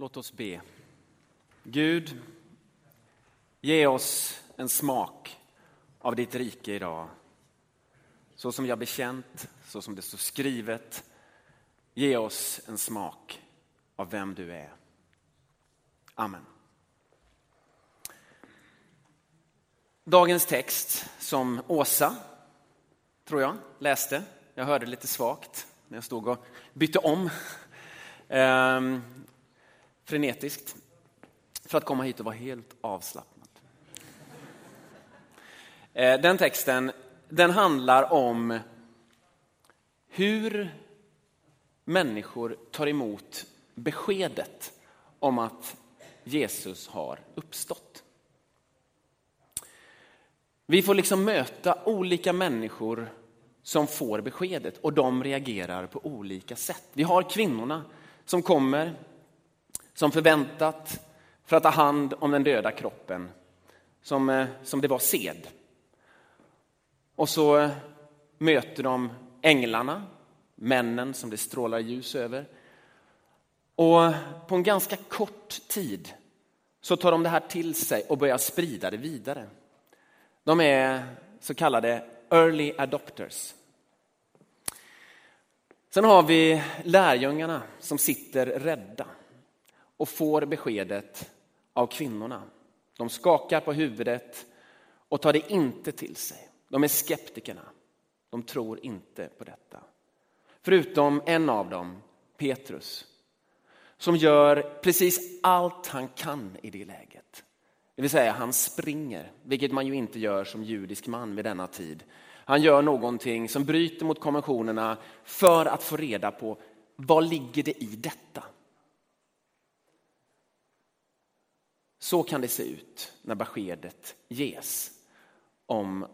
Låt oss be. Gud, ge oss en smak av ditt rike idag. Så som jag bekänt, så som det står skrivet. Ge oss en smak av vem du är. Amen. Dagens text som Åsa, tror jag, läste. Jag hörde lite svagt när jag stod och bytte om. Ehm, Frenetiskt. För att komma hit och vara helt avslappnad. Eh, den texten den handlar om hur människor tar emot beskedet om att Jesus har uppstått. Vi får liksom möta olika människor som får beskedet och de reagerar på olika sätt. Vi har kvinnorna som kommer som förväntat för att ta hand om den döda kroppen som, eh, som det var sed. Och så eh, möter de änglarna, männen som det strålar ljus över. Och på en ganska kort tid så tar de det här till sig och börjar sprida det vidare. De är så kallade early adopters. Sen har vi lärjungarna som sitter rädda och får beskedet av kvinnorna. De skakar på huvudet och tar det inte till sig. De är skeptikerna. De tror inte på detta. Förutom en av dem, Petrus, som gör precis allt han kan i det läget. Det vill säga, han springer, vilket man ju inte gör som judisk man vid denna tid. Han gör någonting som bryter mot konventionerna för att få reda på vad ligger det i detta? Så kan det se ut när beskedet ges om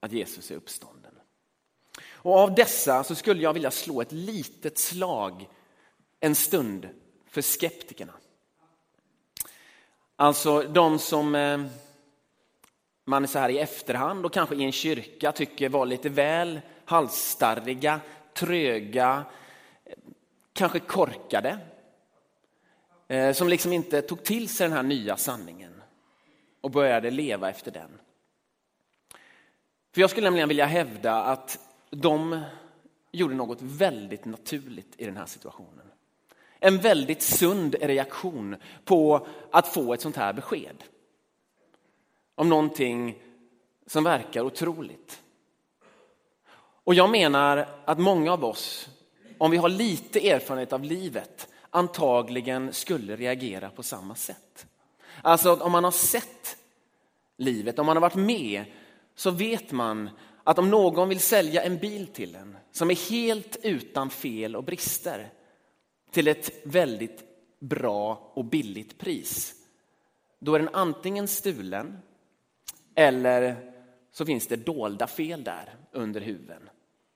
att Jesus är uppstånden. Och av dessa så skulle jag vilja slå ett litet slag en stund för skeptikerna. Alltså de som eh, man så här i efterhand och kanske i en kyrka tycker var lite väl halsstarriga, tröga, eh, kanske korkade. Eh, som liksom inte tog till sig den här nya sanningen och började leva efter den. För jag skulle nämligen vilja hävda att de gjorde något väldigt naturligt i den här situationen. En väldigt sund reaktion på att få ett sånt här besked. Om någonting som verkar otroligt. Och jag menar att många av oss, om vi har lite erfarenhet av livet, antagligen skulle reagera på samma sätt. Alltså om man har sett livet, om man har varit med, så vet man att om någon vill sälja en bil till en som är helt utan fel och brister till ett väldigt bra och billigt pris, då är den antingen stulen eller så finns det dolda fel där under huven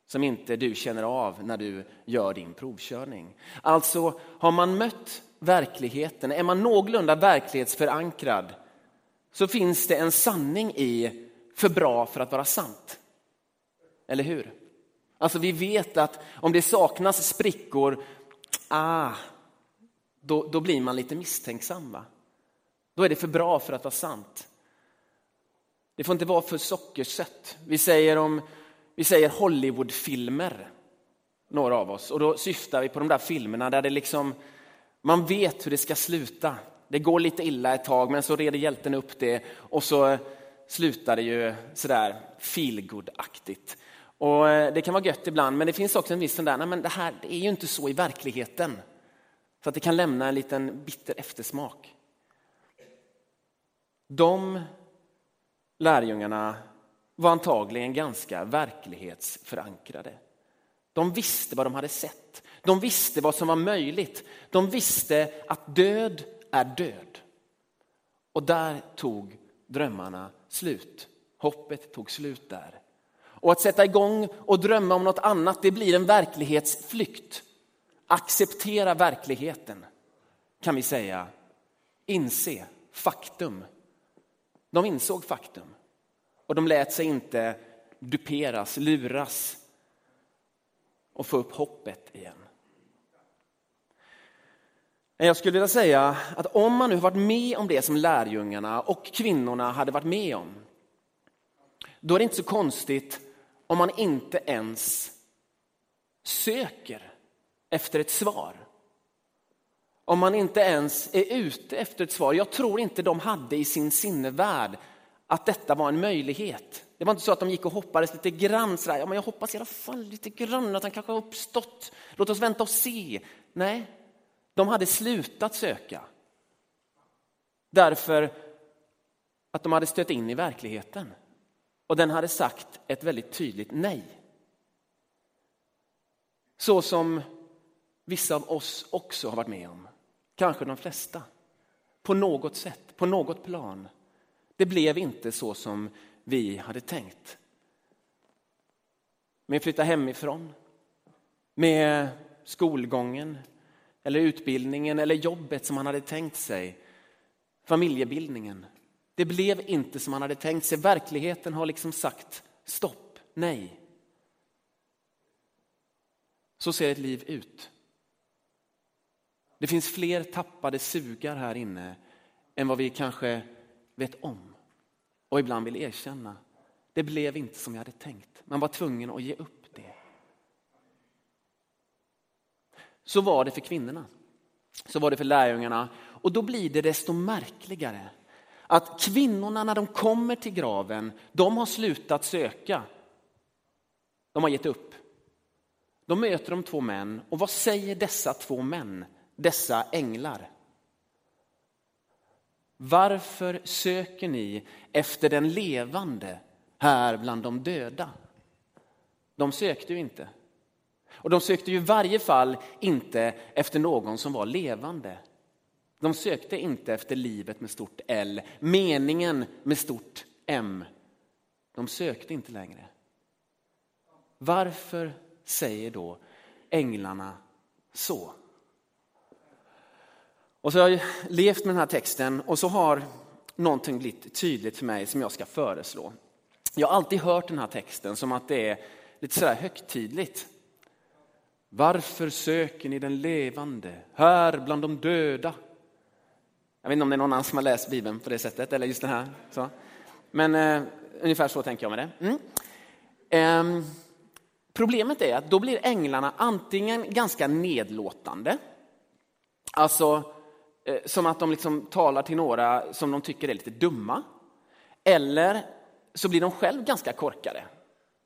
som inte du känner av när du gör din provkörning. Alltså, har man mött verkligheten, är man någorlunda verklighetsförankrad, så finns det en sanning i för bra för att vara sant. Eller hur? Alltså vi vet att om det saknas sprickor, ah, då, då blir man lite misstänksam. Va? Då är det för bra för att vara sant. Det får inte vara för sockersött. Vi säger om vi säger Hollywoodfilmer, några av oss, och då syftar vi på de där filmerna där det liksom, man vet hur det ska sluta. Det går lite illa ett tag, men så reder hjälten upp det och så slutar det ju sådär feelgood-aktigt. Och eh, det kan vara gött ibland, men det finns också en viss sån där, nej men det här det är ju inte så i verkligheten. Så att det kan lämna en liten bitter eftersmak. De lärjungarna var antagligen ganska verklighetsförankrade. De visste vad de hade sett. De visste vad som var möjligt. De visste att död är död. Och där tog drömmarna slut. Hoppet tog slut där. Och att sätta igång och drömma om något annat, det blir en verklighetsflykt. Acceptera verkligheten, kan vi säga. Inse faktum. De insåg faktum. Och de lät sig inte duperas, luras och få upp hoppet igen. Jag skulle vilja säga att om man nu har varit med om det som lärjungarna och kvinnorna hade varit med om, då är det inte så konstigt om man inte ens söker efter ett svar. Om man inte ens är ute efter ett svar. Jag tror inte de hade i sin sinnevärld att detta var en möjlighet. Det var inte så att de gick och hoppades lite grann. Sådär, ja, men jag hoppas i alla fall lite grann att han kanske har uppstått. Låt oss vänta och se. Nej, de hade slutat söka. Därför att de hade stött in i verkligheten. Och den hade sagt ett väldigt tydligt nej. Så som vissa av oss också har varit med om. Kanske de flesta. På något sätt, på något plan. Det blev inte så som vi hade tänkt. Med att flytta hemifrån, med skolgången, eller utbildningen eller jobbet som man hade tänkt sig. Familjebildningen. Det blev inte som man hade tänkt sig. Verkligheten har liksom sagt stopp, nej. Så ser ett liv ut. Det finns fler tappade sugar här inne än vad vi kanske vet om och ibland vill erkänna. Det blev inte som jag hade tänkt. Man var tvungen att ge upp det. Så var det för kvinnorna. Så var det för lärjungarna. Och då blir det desto märkligare att kvinnorna när de kommer till graven, de har slutat söka. De har gett upp. De möter de två män och vad säger dessa två män, dessa änglar? Varför söker ni efter den levande här bland de döda? De sökte ju inte. Och de sökte ju i varje fall inte efter någon som var levande. De sökte inte efter livet med stort L, meningen med stort M. De sökte inte längre. Varför säger då änglarna så? Och så har jag levt med den här texten och så har någonting blivit tydligt för mig som jag ska föreslå. Jag har alltid hört den här texten som att det är lite sådär högtidligt. Varför söker ni den levande här bland de döda? Jag vet inte om det är någon annan som har läst Bibeln på det sättet, eller just den här. Så. Men eh, ungefär så tänker jag med det. Mm. Eh, problemet är att då blir änglarna antingen ganska nedlåtande, alltså Eh, som att de liksom talar till några som de tycker är lite dumma, eller så blir de själv ganska korkade.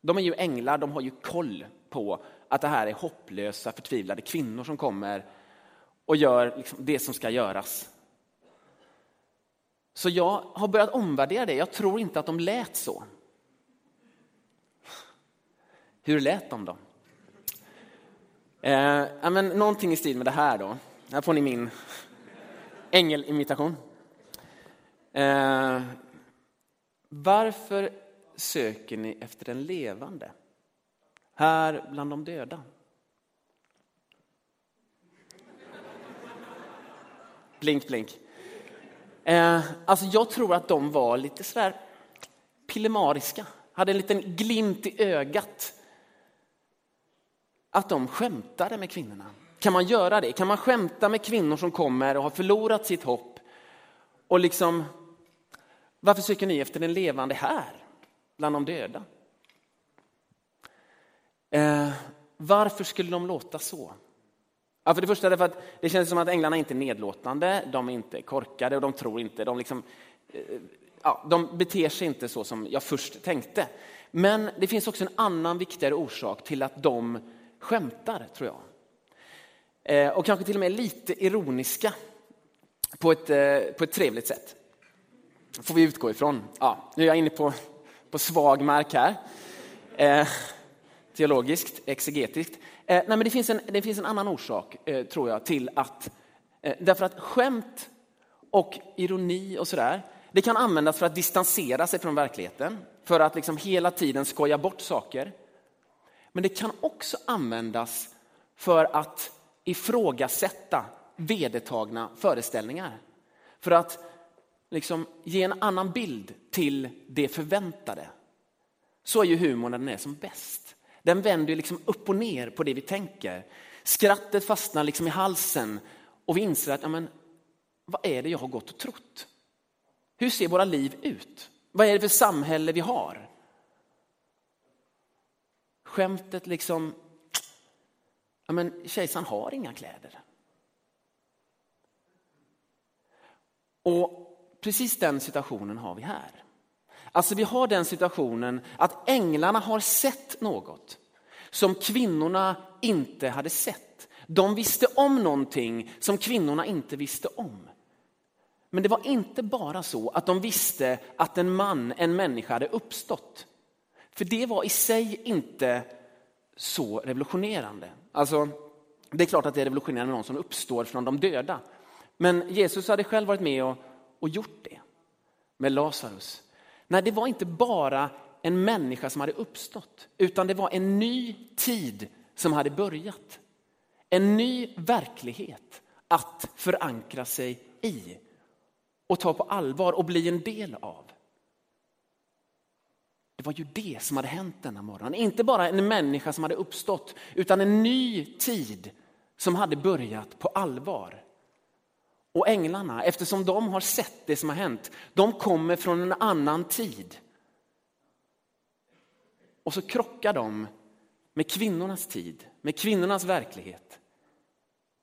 De är ju änglar, de har ju koll på att det här är hopplösa, förtvivlade kvinnor som kommer och gör liksom det som ska göras. Så jag har börjat omvärdera det. Jag tror inte att de lät så. Hur lät de då? Eh, men, någonting i stil med det här då. Här får ni min ängelimitation. Eh, varför söker ni efter den levande? här bland de döda. Blink, blink. Eh, alltså jag tror att de var lite sådär pillemariska, hade en liten glimt i ögat. Att de skämtade med kvinnorna. Kan man göra det? Kan man skämta med kvinnor som kommer och har förlorat sitt hopp? Och liksom, varför söker ni efter den levande här, bland de döda? Eh, varför skulle de låta så? Ja, för det första därför att det känns som att änglarna inte är nedlåtande, de är inte korkade och de tror inte, de, liksom, eh, ja, de beter sig inte så som jag först tänkte. Men det finns också en annan viktigare orsak till att de skämtar, tror jag. Eh, och kanske till och med lite ironiska på ett, eh, på ett trevligt sätt. får vi utgå ifrån. Ja, nu är jag inne på, på svag mark här. Eh, teologiskt, exegetiskt. Eh, nej, men det, finns en, det finns en annan orsak, eh, tror jag, till att... Eh, därför att skämt och ironi och sådär, det kan användas för att distansera sig från verkligheten, för att liksom hela tiden skoja bort saker. Men det kan också användas för att ifrågasätta vedertagna föreställningar. För att liksom ge en annan bild till det förväntade. Så är ju humorn när den är som bäst. Den vänder liksom upp och ner på det vi tänker. Skrattet fastnar liksom i halsen och vi inser att ja, men, vad är det jag har gått och trott? Hur ser våra liv ut? Vad är det för samhälle vi har? Skämtet liksom, ja men kejsaren har inga kläder. Och precis den situationen har vi här. Alltså vi har den situationen att änglarna har sett något som kvinnorna inte hade sett. De visste om någonting som kvinnorna inte visste om. Men det var inte bara så att de visste att en man, en människa hade uppstått. För det var i sig inte så revolutionerande. Alltså, det är klart att det är revolutionerande med någon som uppstår från de döda. Men Jesus hade själv varit med och, och gjort det med Lazarus. Nej, det var inte bara en människa som hade uppstått, utan det var en ny tid som hade börjat. En ny verklighet att förankra sig i och ta på allvar och bli en del av. Det var ju det som hade hänt denna morgon. Inte bara en människa som hade uppstått, utan en ny tid som hade börjat på allvar. Och änglarna, eftersom de har sett det som har hänt, de kommer från en annan tid. Och så krockar de med kvinnornas tid, med kvinnornas verklighet.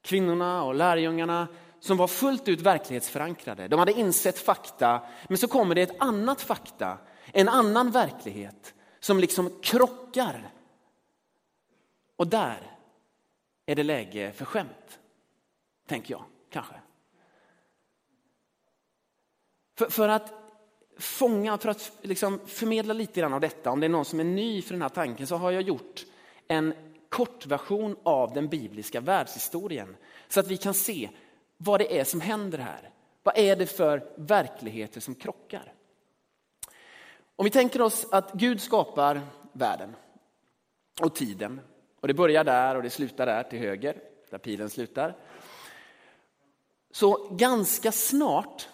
Kvinnorna och lärjungarna som var fullt ut verklighetsförankrade. De hade insett fakta, men så kommer det ett annat fakta, en annan verklighet som liksom krockar. Och där är det läge för skämt, tänker jag kanske. För, för att fånga, för att liksom förmedla lite grann av detta, om det är någon som är ny för den här tanken, så har jag gjort en kortversion av den bibliska världshistorien. Så att vi kan se vad det är som händer här. Vad är det för verkligheter som krockar? Om vi tänker oss att Gud skapar världen och tiden. Och det börjar där och det slutar där till höger, där pilen slutar. Så ganska snart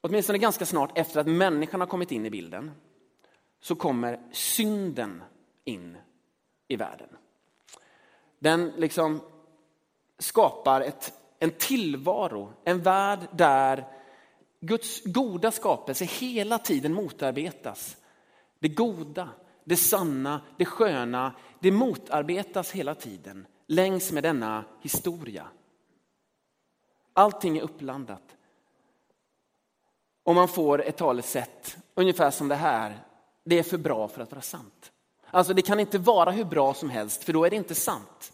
åtminstone ganska snart efter att människan har kommit in i bilden, så kommer synden in i världen. Den liksom skapar ett, en tillvaro, en värld där Guds goda skapelse hela tiden motarbetas. Det goda, det sanna, det sköna, det motarbetas hela tiden längs med denna historia. Allting är uppblandat. Och man får ett talesätt ungefär som det här. Det är för bra för att vara sant. Alltså det kan inte vara hur bra som helst för då är det inte sant.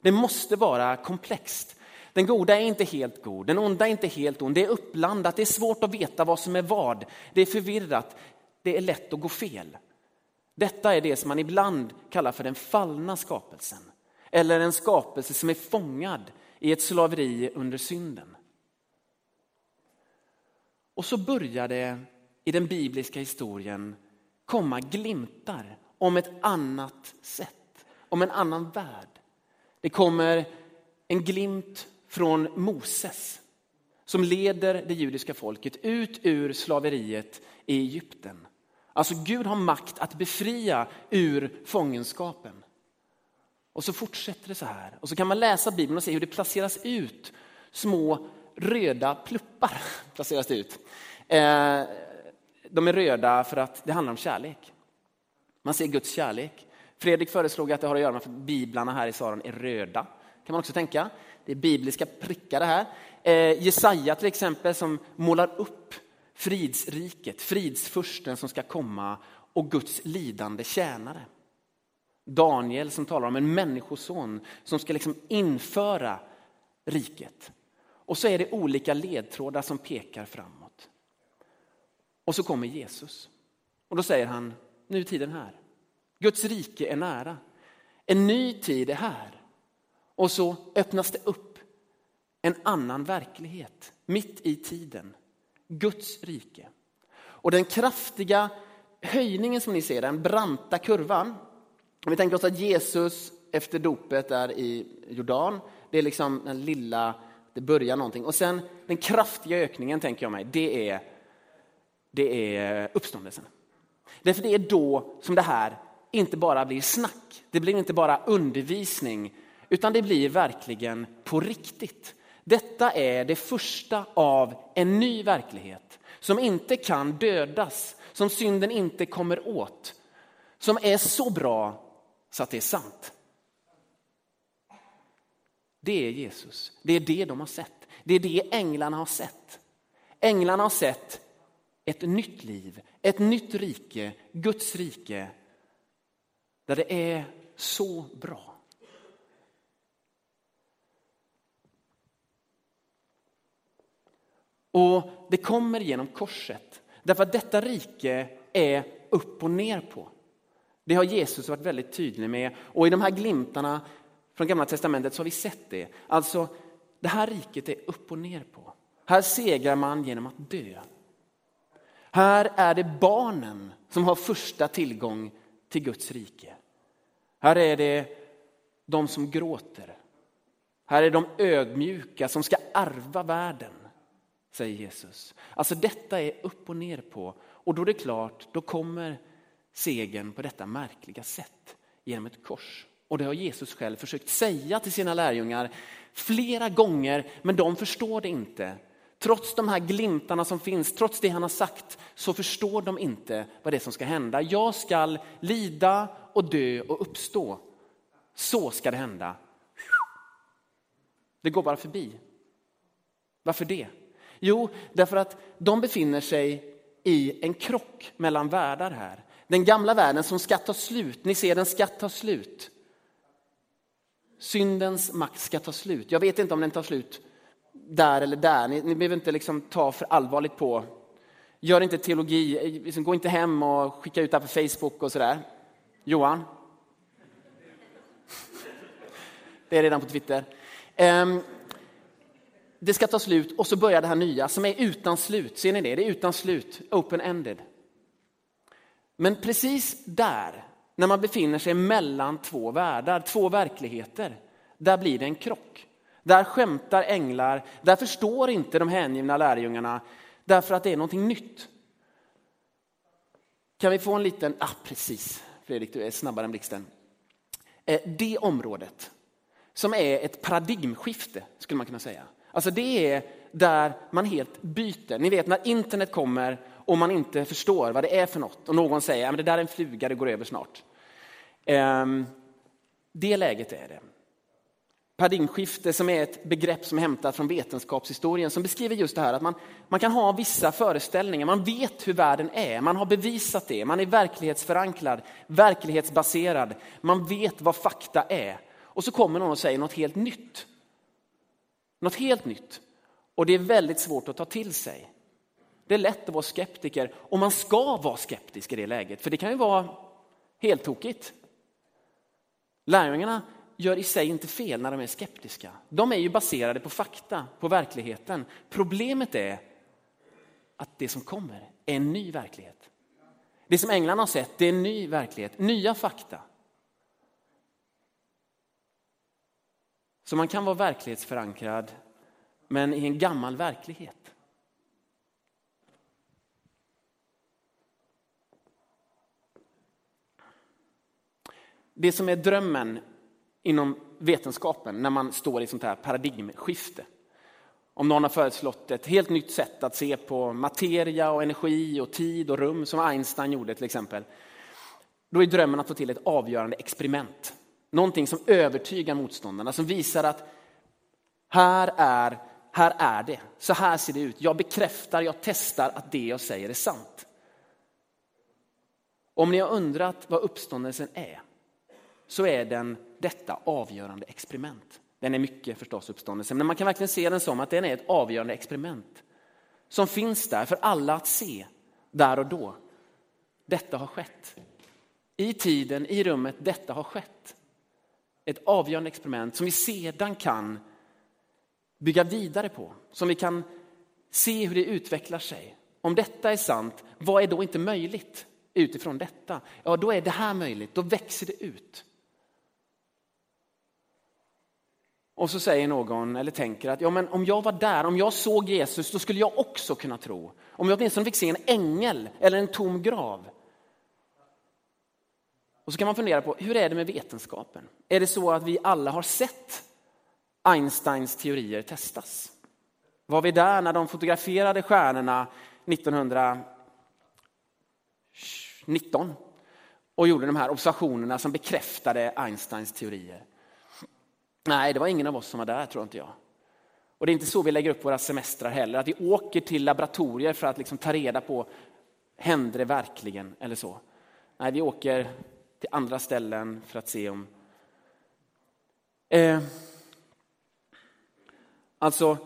Det måste vara komplext. Den goda är inte helt god, den onda är inte helt ond. Det är uppblandat, det är svårt att veta vad som är vad. Det är förvirrat, det är lätt att gå fel. Detta är det som man ibland kallar för den fallna skapelsen. Eller en skapelse som är fångad i ett slaveri under synden. Och så börjar det i den bibliska historien komma glimtar om ett annat sätt, om en annan värld. Det kommer en glimt från Moses som leder det judiska folket ut ur slaveriet i Egypten. Alltså Gud har makt att befria ur fångenskapen. Och så fortsätter det så här. Och så kan man läsa Bibeln och se hur det placeras ut små röda pluppar placeras det ut. Eh, de är röda för att det handlar om kärlek. Man ser Guds kärlek. Fredrik föreslog att det har att göra med att biblarna här i Saron är röda. kan man också tänka. Det är bibliska prickar det här. Eh, Jesaja till exempel som målar upp fridsriket, fridsfursten som ska komma och Guds lidande tjänare. Daniel som talar om en människoson som ska liksom införa riket. Och så är det olika ledtrådar som pekar framåt. Och så kommer Jesus. Och då säger han, nu är tiden här. Guds rike är nära. En ny tid är här. Och så öppnas det upp en annan verklighet mitt i tiden. Guds rike. Och den kraftiga höjningen som ni ser, den branta kurvan. Om vi tänker oss att Jesus efter dopet är i Jordan, det är liksom den lilla det börjar någonting. Och sen den kraftiga ökningen, tänker jag mig, det är, det är uppståndelsen. Därför det är då som det här inte bara blir snack, det blir inte bara undervisning, utan det blir verkligen på riktigt. Detta är det första av en ny verklighet som inte kan dödas, som synden inte kommer åt, som är så bra så att det är sant. Det är Jesus. Det är det de har sett. Det är det änglarna har sett. Änglarna har sett ett nytt liv, ett nytt rike, Guds rike, där det är så bra. Och det kommer genom korset, därför att detta rike är upp och ner på. Det har Jesus varit väldigt tydlig med och i de här glimtarna från Gamla Testamentet så har vi sett det. Alltså, det här riket är upp och ner på. Här segrar man genom att dö. Här är det barnen som har första tillgång till Guds rike. Här är det de som gråter. Här är de ödmjuka som ska ärva världen, säger Jesus. Alltså detta är upp och ner på. Och då är det klart, då kommer segern på detta märkliga sätt genom ett kors. Och det har Jesus själv försökt säga till sina lärjungar flera gånger, men de förstår det inte. Trots de här glimtarna som finns, trots det han har sagt, så förstår de inte vad det är som ska hända. Jag ska lida och dö och uppstå. Så ska det hända. Det går bara förbi. Varför det? Jo, därför att de befinner sig i en krock mellan världar här. Den gamla världen som ska ta slut, ni ser den ska ta slut. Syndens makt ska ta slut. Jag vet inte om den tar slut där eller där. Ni, ni behöver inte liksom ta för allvarligt på. Gör inte teologi, liksom, gå inte hem och skicka ut det här på Facebook och sådär. Johan? Det är redan på Twitter. Um, det ska ta slut och så börjar det här nya som är utan slut. Ser ni det? Det är utan slut, open-ended. Men precis där, när man befinner sig mellan två världar, två verkligheter, där blir det en krock. Där skämtar änglar, där förstår inte de hängivna lärjungarna därför att det är någonting nytt. Kan vi få en liten, ah precis, Fredrik du är snabbare än blixten. Eh, det området som är ett paradigmskifte skulle man kunna säga. Alltså det är där man helt byter. Ni vet när internet kommer och man inte förstår vad det är för något och någon säger att det där är en fluga, det går över snart. Ehm, det läget är det. Paradigmskifte som är ett begrepp som är hämtat från vetenskapshistorien som beskriver just det här att man, man kan ha vissa föreställningar, man vet hur världen är, man har bevisat det, man är verklighetsförankrad, verklighetsbaserad, man vet vad fakta är. Och så kommer någon och säger något helt nytt. Något helt nytt. Och det är väldigt svårt att ta till sig. Det är lätt att vara skeptiker och man ska vara skeptisk i det läget, för det kan ju vara helt tokigt. Lärjungarna gör i sig inte fel när de är skeptiska. De är ju baserade på fakta, på verkligheten. Problemet är att det som kommer är en ny verklighet. Det som änglarna har sett, det är en ny verklighet, nya fakta. Så man kan vara verklighetsförankrad, men i en gammal verklighet. Det som är drömmen inom vetenskapen när man står i sånt här paradigmskifte. Om någon har föreslått ett helt nytt sätt att se på materia och energi och tid och rum som Einstein gjorde till exempel. Då är drömmen att få till ett avgörande experiment. Någonting som övertygar motståndarna, som visar att här är, här är det, så här ser det ut. Jag bekräftar, jag testar att det jag säger är sant. Om ni har undrat vad uppståndelsen är, så är den detta avgörande experiment. Den är mycket förstås uppståndelsen, men man kan verkligen se den som att den är ett avgörande experiment. Som finns där för alla att se, där och då. Detta har skett. I tiden, i rummet, detta har skett. Ett avgörande experiment som vi sedan kan bygga vidare på. Som vi kan se hur det utvecklar sig. Om detta är sant, vad är då inte möjligt utifrån detta? Ja, då är det här möjligt, då växer det ut. Och så säger någon, eller tänker att ja, men om jag var där, om jag såg Jesus, då skulle jag också kunna tro. Om jag åtminstone fick se en ängel eller en tom grav. Och så kan man fundera på, hur är det med vetenskapen? Är det så att vi alla har sett Einsteins teorier testas? Var vi där när de fotograferade stjärnorna 1919 och gjorde de här observationerna som bekräftade Einsteins teorier? Nej, det var ingen av oss som var där, tror inte jag. Och det är inte så vi lägger upp våra semestrar heller, att vi åker till laboratorier för att liksom ta reda på, händer det verkligen eller så? Nej, vi åker till andra ställen för att se om... Eh, alltså,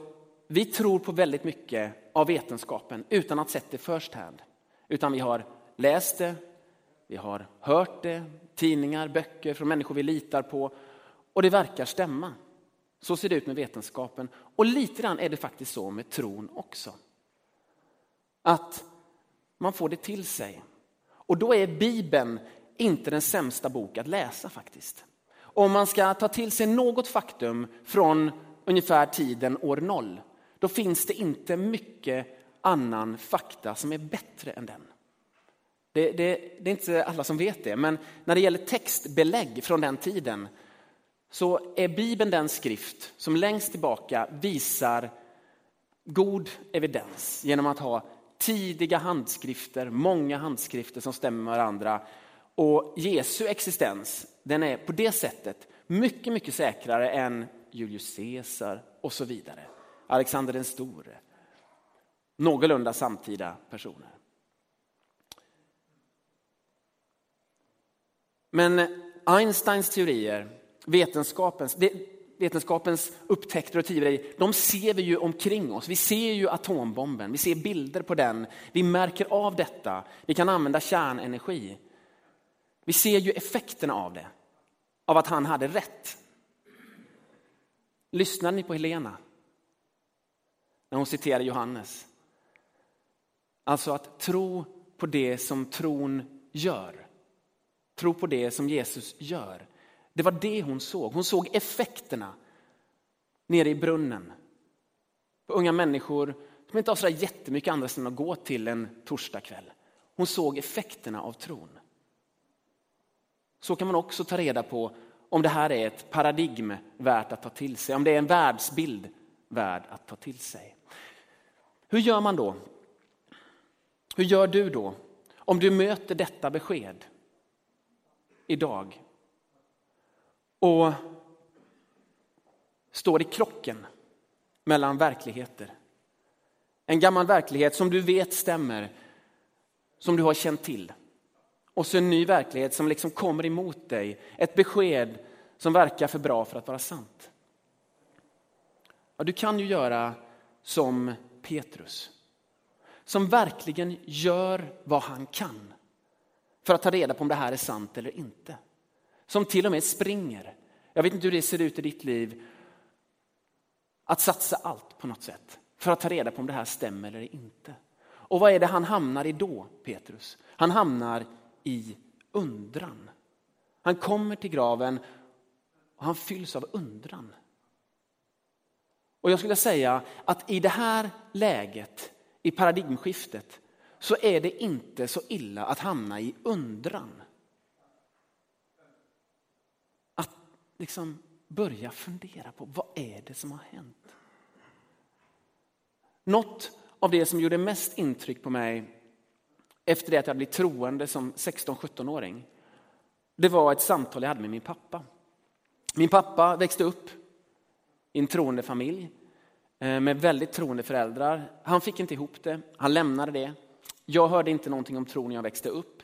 vi tror på väldigt mycket av vetenskapen utan att sett det first hand. Utan vi har läst det, vi har hört det, tidningar, böcker från människor vi litar på och det verkar stämma. Så ser det ut med vetenskapen och lite grann är det faktiskt så med tron också. Att man får det till sig. Och då är Bibeln inte den sämsta bok att läsa faktiskt. Om man ska ta till sig något faktum från ungefär tiden år noll, då finns det inte mycket annan fakta som är bättre än den. Det, det, det, är inte alla som vet det, men när det gäller textbelägg från den tiden så är Bibeln den skrift som längst tillbaka visar god evidens genom att ha tidiga handskrifter, många handskrifter som stämmer med varandra. Och Jesu existens, den är på det sättet mycket, mycket säkrare än Julius Caesar och så vidare. Alexander den store. Någorlunda samtida personer. Men Einsteins teorier vetenskapens, vetenskapens upptäckter och teorier, de ser vi ju omkring oss. Vi ser ju atombomben, vi ser bilder på den, vi märker av detta, vi kan använda kärnenergi. Vi ser ju effekterna av det, av att han hade rätt. Lyssnade ni på Helena? När hon citerade Johannes. Alltså att tro på det som tron gör. Tro på det som Jesus gör. Det var det hon såg. Hon såg effekterna nere i brunnen. På unga människor som inte har så jättemycket andra ställen att gå till en torsdagkväll. Hon såg effekterna av tron. Så kan man också ta reda på om det här är ett paradigm värt att ta till sig, om det är en världsbild värd att ta till sig. Hur gör man då? Hur gör du då om du möter detta besked idag? och står i krocken mellan verkligheter. En gammal verklighet som du vet stämmer, som du har känt till. Och så en ny verklighet som liksom kommer emot dig. Ett besked som verkar för bra för att vara sant. Ja, du kan ju göra som Petrus. Som verkligen gör vad han kan för att ta reda på om det här är sant eller inte. Som till och med springer. Jag vet inte hur det ser ut i ditt liv. Att satsa allt på något sätt för att ta reda på om det här stämmer eller inte. Och vad är det han hamnar i då, Petrus? Han hamnar i undran. Han kommer till graven och han fylls av undran. Och jag skulle säga att i det här läget, i paradigmskiftet, så är det inte så illa att hamna i undran. Att liksom börja fundera på vad är det som har hänt? Något av det som gjorde mest intryck på mig efter det att jag blev troende som 16-17-åring, det var ett samtal jag hade med min pappa. Min pappa växte upp i en troende familj eh, med väldigt troende föräldrar. Han fick inte ihop det, han lämnade det. Jag hörde inte någonting om tron när jag växte upp.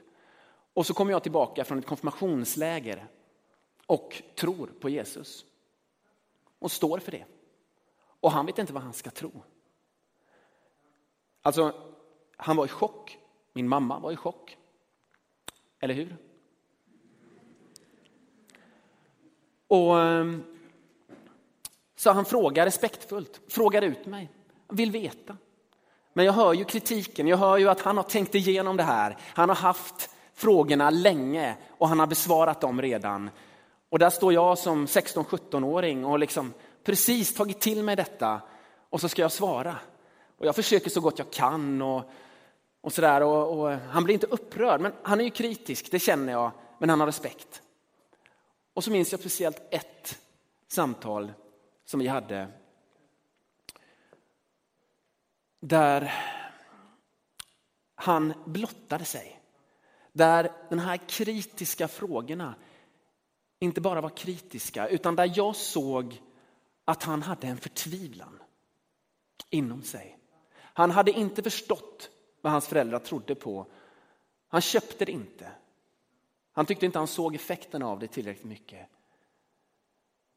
Och så kom jag tillbaka från ett konfirmationsläger och tror på Jesus. Och står för det. Och han vet inte vad han ska tro. Alltså, han var i chock. Min mamma var i chock. Eller hur? Och ehm, Så han frågar respektfullt, frågar ut mig, vill veta. Men jag hör ju kritiken, jag hör ju att han har tänkt igenom det här. Han har haft frågorna länge och han har besvarat dem redan. Och där står jag som 16-17-åring och liksom precis tagit till mig detta och så ska jag svara. Och jag försöker så gott jag kan och, och sådär. Och, och, han blir inte upprörd, men han är ju kritisk, det känner jag. men han har respekt. Och så minns jag speciellt ett samtal som vi hade där han blottade sig. Där de här kritiska frågorna inte bara var kritiska, utan där jag såg att han hade en förtvivlan inom sig. Han hade inte förstått vad hans föräldrar trodde på. Han köpte det inte. Han tyckte inte han såg effekten av det tillräckligt mycket.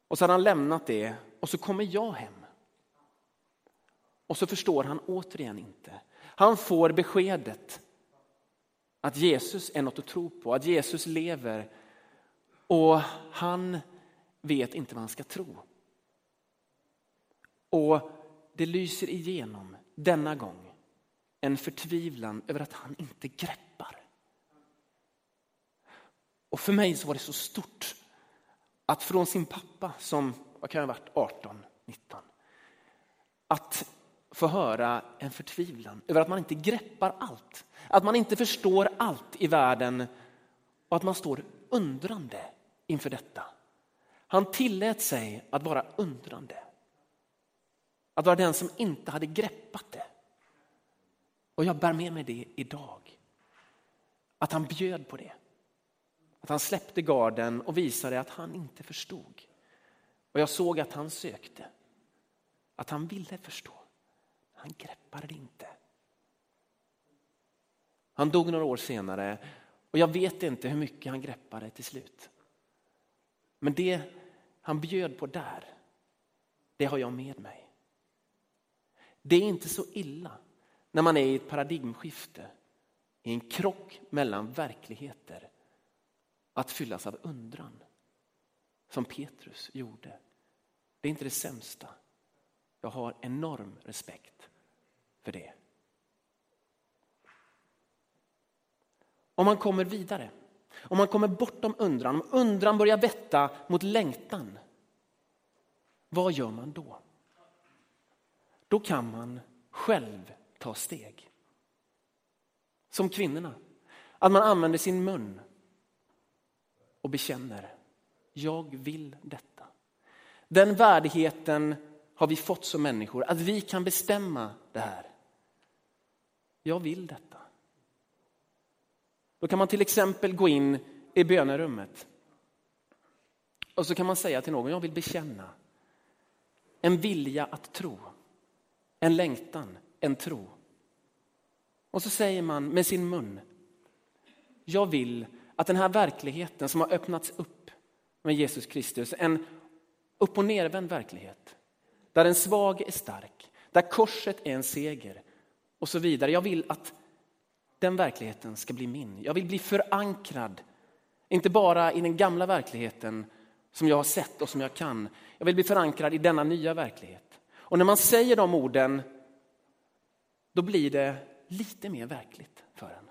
Och så hade han lämnat det och så kommer jag hem. Och så förstår han återigen inte. Han får beskedet att Jesus är något att tro på, att Jesus lever och han vet inte vad han ska tro. Och det lyser igenom denna gång en förtvivlan över att han inte greppar. Och för mig så var det så stort att från sin pappa som, vad kan jag ha varit, 18, 19, att få höra en förtvivlan över att man inte greppar allt. Att man inte förstår allt i världen och att man står undrande inför detta. Han tillät sig att vara undrande. Att vara den som inte hade greppat det. Och jag bär med mig det idag. Att han bjöd på det. Att han släppte garden och visade att han inte förstod. Och jag såg att han sökte. Att han ville förstå. Han greppade det inte. Han dog några år senare och jag vet inte hur mycket han greppade till slut. Men det han bjöd på där, det har jag med mig. Det är inte så illa när man är i ett paradigmskifte, i en krock mellan verkligheter, att fyllas av undran, som Petrus gjorde. Det är inte det sämsta. Jag har enorm respekt för det. Om man kommer vidare, om man kommer bortom undran, om undran börjar vetta mot längtan, vad gör man då? Då kan man själv ta steg. Som kvinnorna, att man använder sin mun och bekänner, jag vill detta. Den värdigheten har vi fått som människor, att vi kan bestämma det här. Jag vill detta. Då kan man till exempel gå in i bönerummet och så kan man säga till någon, jag vill bekänna en vilja att tro, en längtan, en tro. Och så säger man med sin mun, jag vill att den här verkligheten som har öppnats upp med Jesus Kristus, en upp och nervänd verklighet, där en svag är stark, där korset är en seger och så vidare. Jag vill att den verkligheten ska bli min. Jag vill bli förankrad, inte bara i den gamla verkligheten som jag har sett och som jag kan. Jag vill bli förankrad i denna nya verklighet. Och när man säger de orden, då blir det lite mer verkligt för en.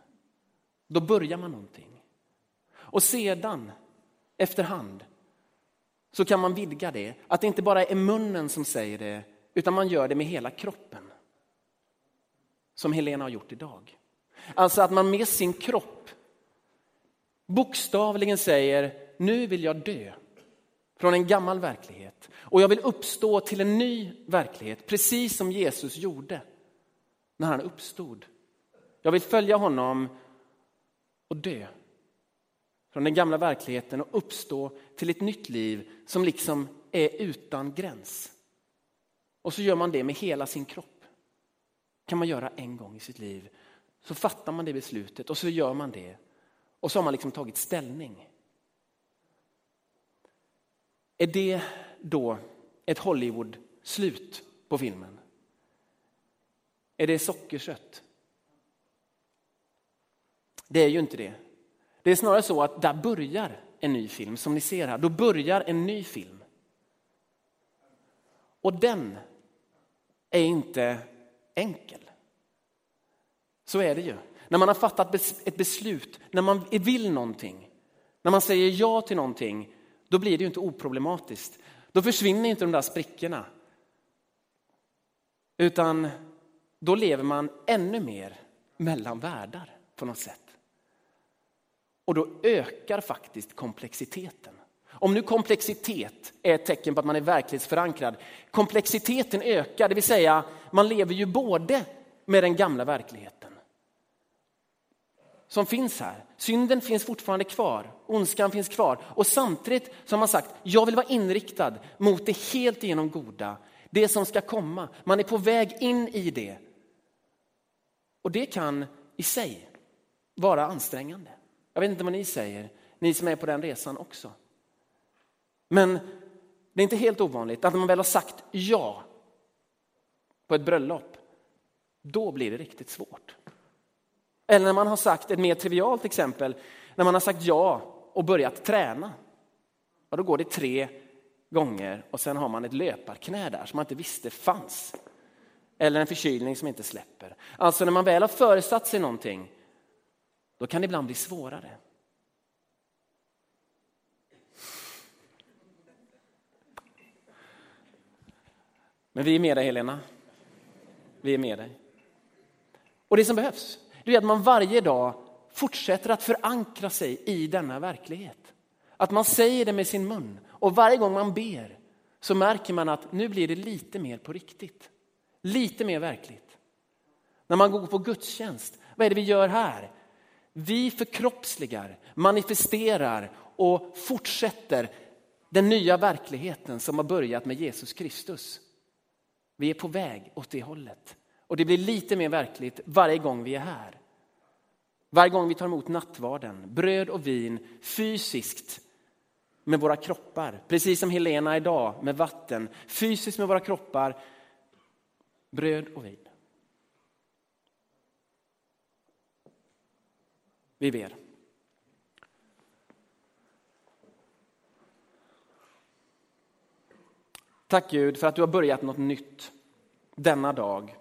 Då börjar man någonting. Och sedan, efterhand, så kan man vidga det. Att det inte bara är munnen som säger det, utan man gör det med hela kroppen. Som Helena har gjort idag. Alltså att man med sin kropp bokstavligen säger, nu vill jag dö från en gammal verklighet och jag vill uppstå till en ny verklighet, precis som Jesus gjorde när han uppstod. Jag vill följa honom och dö från den gamla verkligheten och uppstå till ett nytt liv som liksom är utan gräns. Och så gör man det med hela sin kropp. kan man göra en gång i sitt liv. Så fattar man det beslutet och så gör man det. Och så har man liksom tagit ställning. Är det då ett Hollywood-slut på filmen? Är det sockersött? Det är ju inte det. Det är snarare så att där börjar en ny film, som ni ser här. Då börjar en ny film. Och den är inte enkel. Så är det ju. När man har fattat ett beslut, när man vill någonting, när man säger ja till någonting, då blir det ju inte oproblematiskt. Då försvinner inte de där sprickorna. Utan då lever man ännu mer mellan världar på något sätt. Och då ökar faktiskt komplexiteten. Om nu komplexitet är ett tecken på att man är verklighetsförankrad, komplexiteten ökar, det vill säga man lever ju både med den gamla verkligheten som finns här. Synden finns fortfarande kvar, ondskan finns kvar och samtidigt som man sagt, jag vill vara inriktad mot det helt igenom goda, det som ska komma. Man är på väg in i det. Och det kan i sig vara ansträngande. Jag vet inte vad ni säger, ni som är på den resan också. Men det är inte helt ovanligt att när man väl har sagt ja på ett bröllop, då blir det riktigt svårt. Eller när man har sagt ett mer trivialt exempel, när man har sagt ja och börjat träna. Och då går det tre gånger och sen har man ett löparknä där som man inte visste fanns. Eller en förkylning som inte släpper. Alltså när man väl har föresatt sig någonting, då kan det ibland bli svårare. Men vi är med dig Helena. Vi är med dig. Och det som behövs, det är att man varje dag fortsätter att förankra sig i denna verklighet. Att man säger det med sin mun och varje gång man ber så märker man att nu blir det lite mer på riktigt. Lite mer verkligt. När man går på gudstjänst, vad är det vi gör här? Vi förkroppsligar, manifesterar och fortsätter den nya verkligheten som har börjat med Jesus Kristus. Vi är på väg åt det hållet. Och det blir lite mer verkligt varje gång vi är här. Varje gång vi tar emot nattvarden, bröd och vin fysiskt med våra kroppar. Precis som Helena idag med vatten. Fysiskt med våra kroppar, bröd och vin. Vi ber. Tack Gud för att du har börjat något nytt denna dag.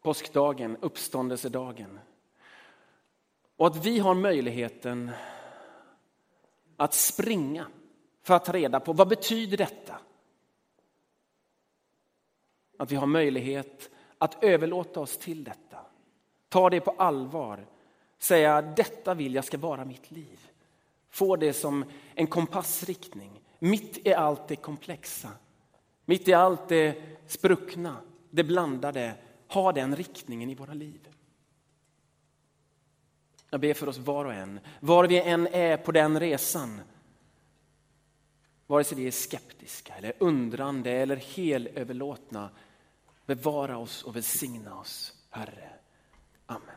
Påskdagen, uppståndelsedagen. Och att vi har möjligheten att springa för att ta reda på vad betyder detta? Att vi har möjlighet att överlåta oss till detta. Ta det på allvar. Säga detta vill jag ska vara mitt liv. Få det som en kompassriktning. Mitt i allt det komplexa. Mitt i allt det spruckna, det blandade. Ha den riktningen i våra liv. Jag ber för oss var och en, var vi än är på den resan. Vare sig vi är skeptiska, eller undrande eller helöverlåtna. Bevara oss och välsigna oss, Herre. Amen.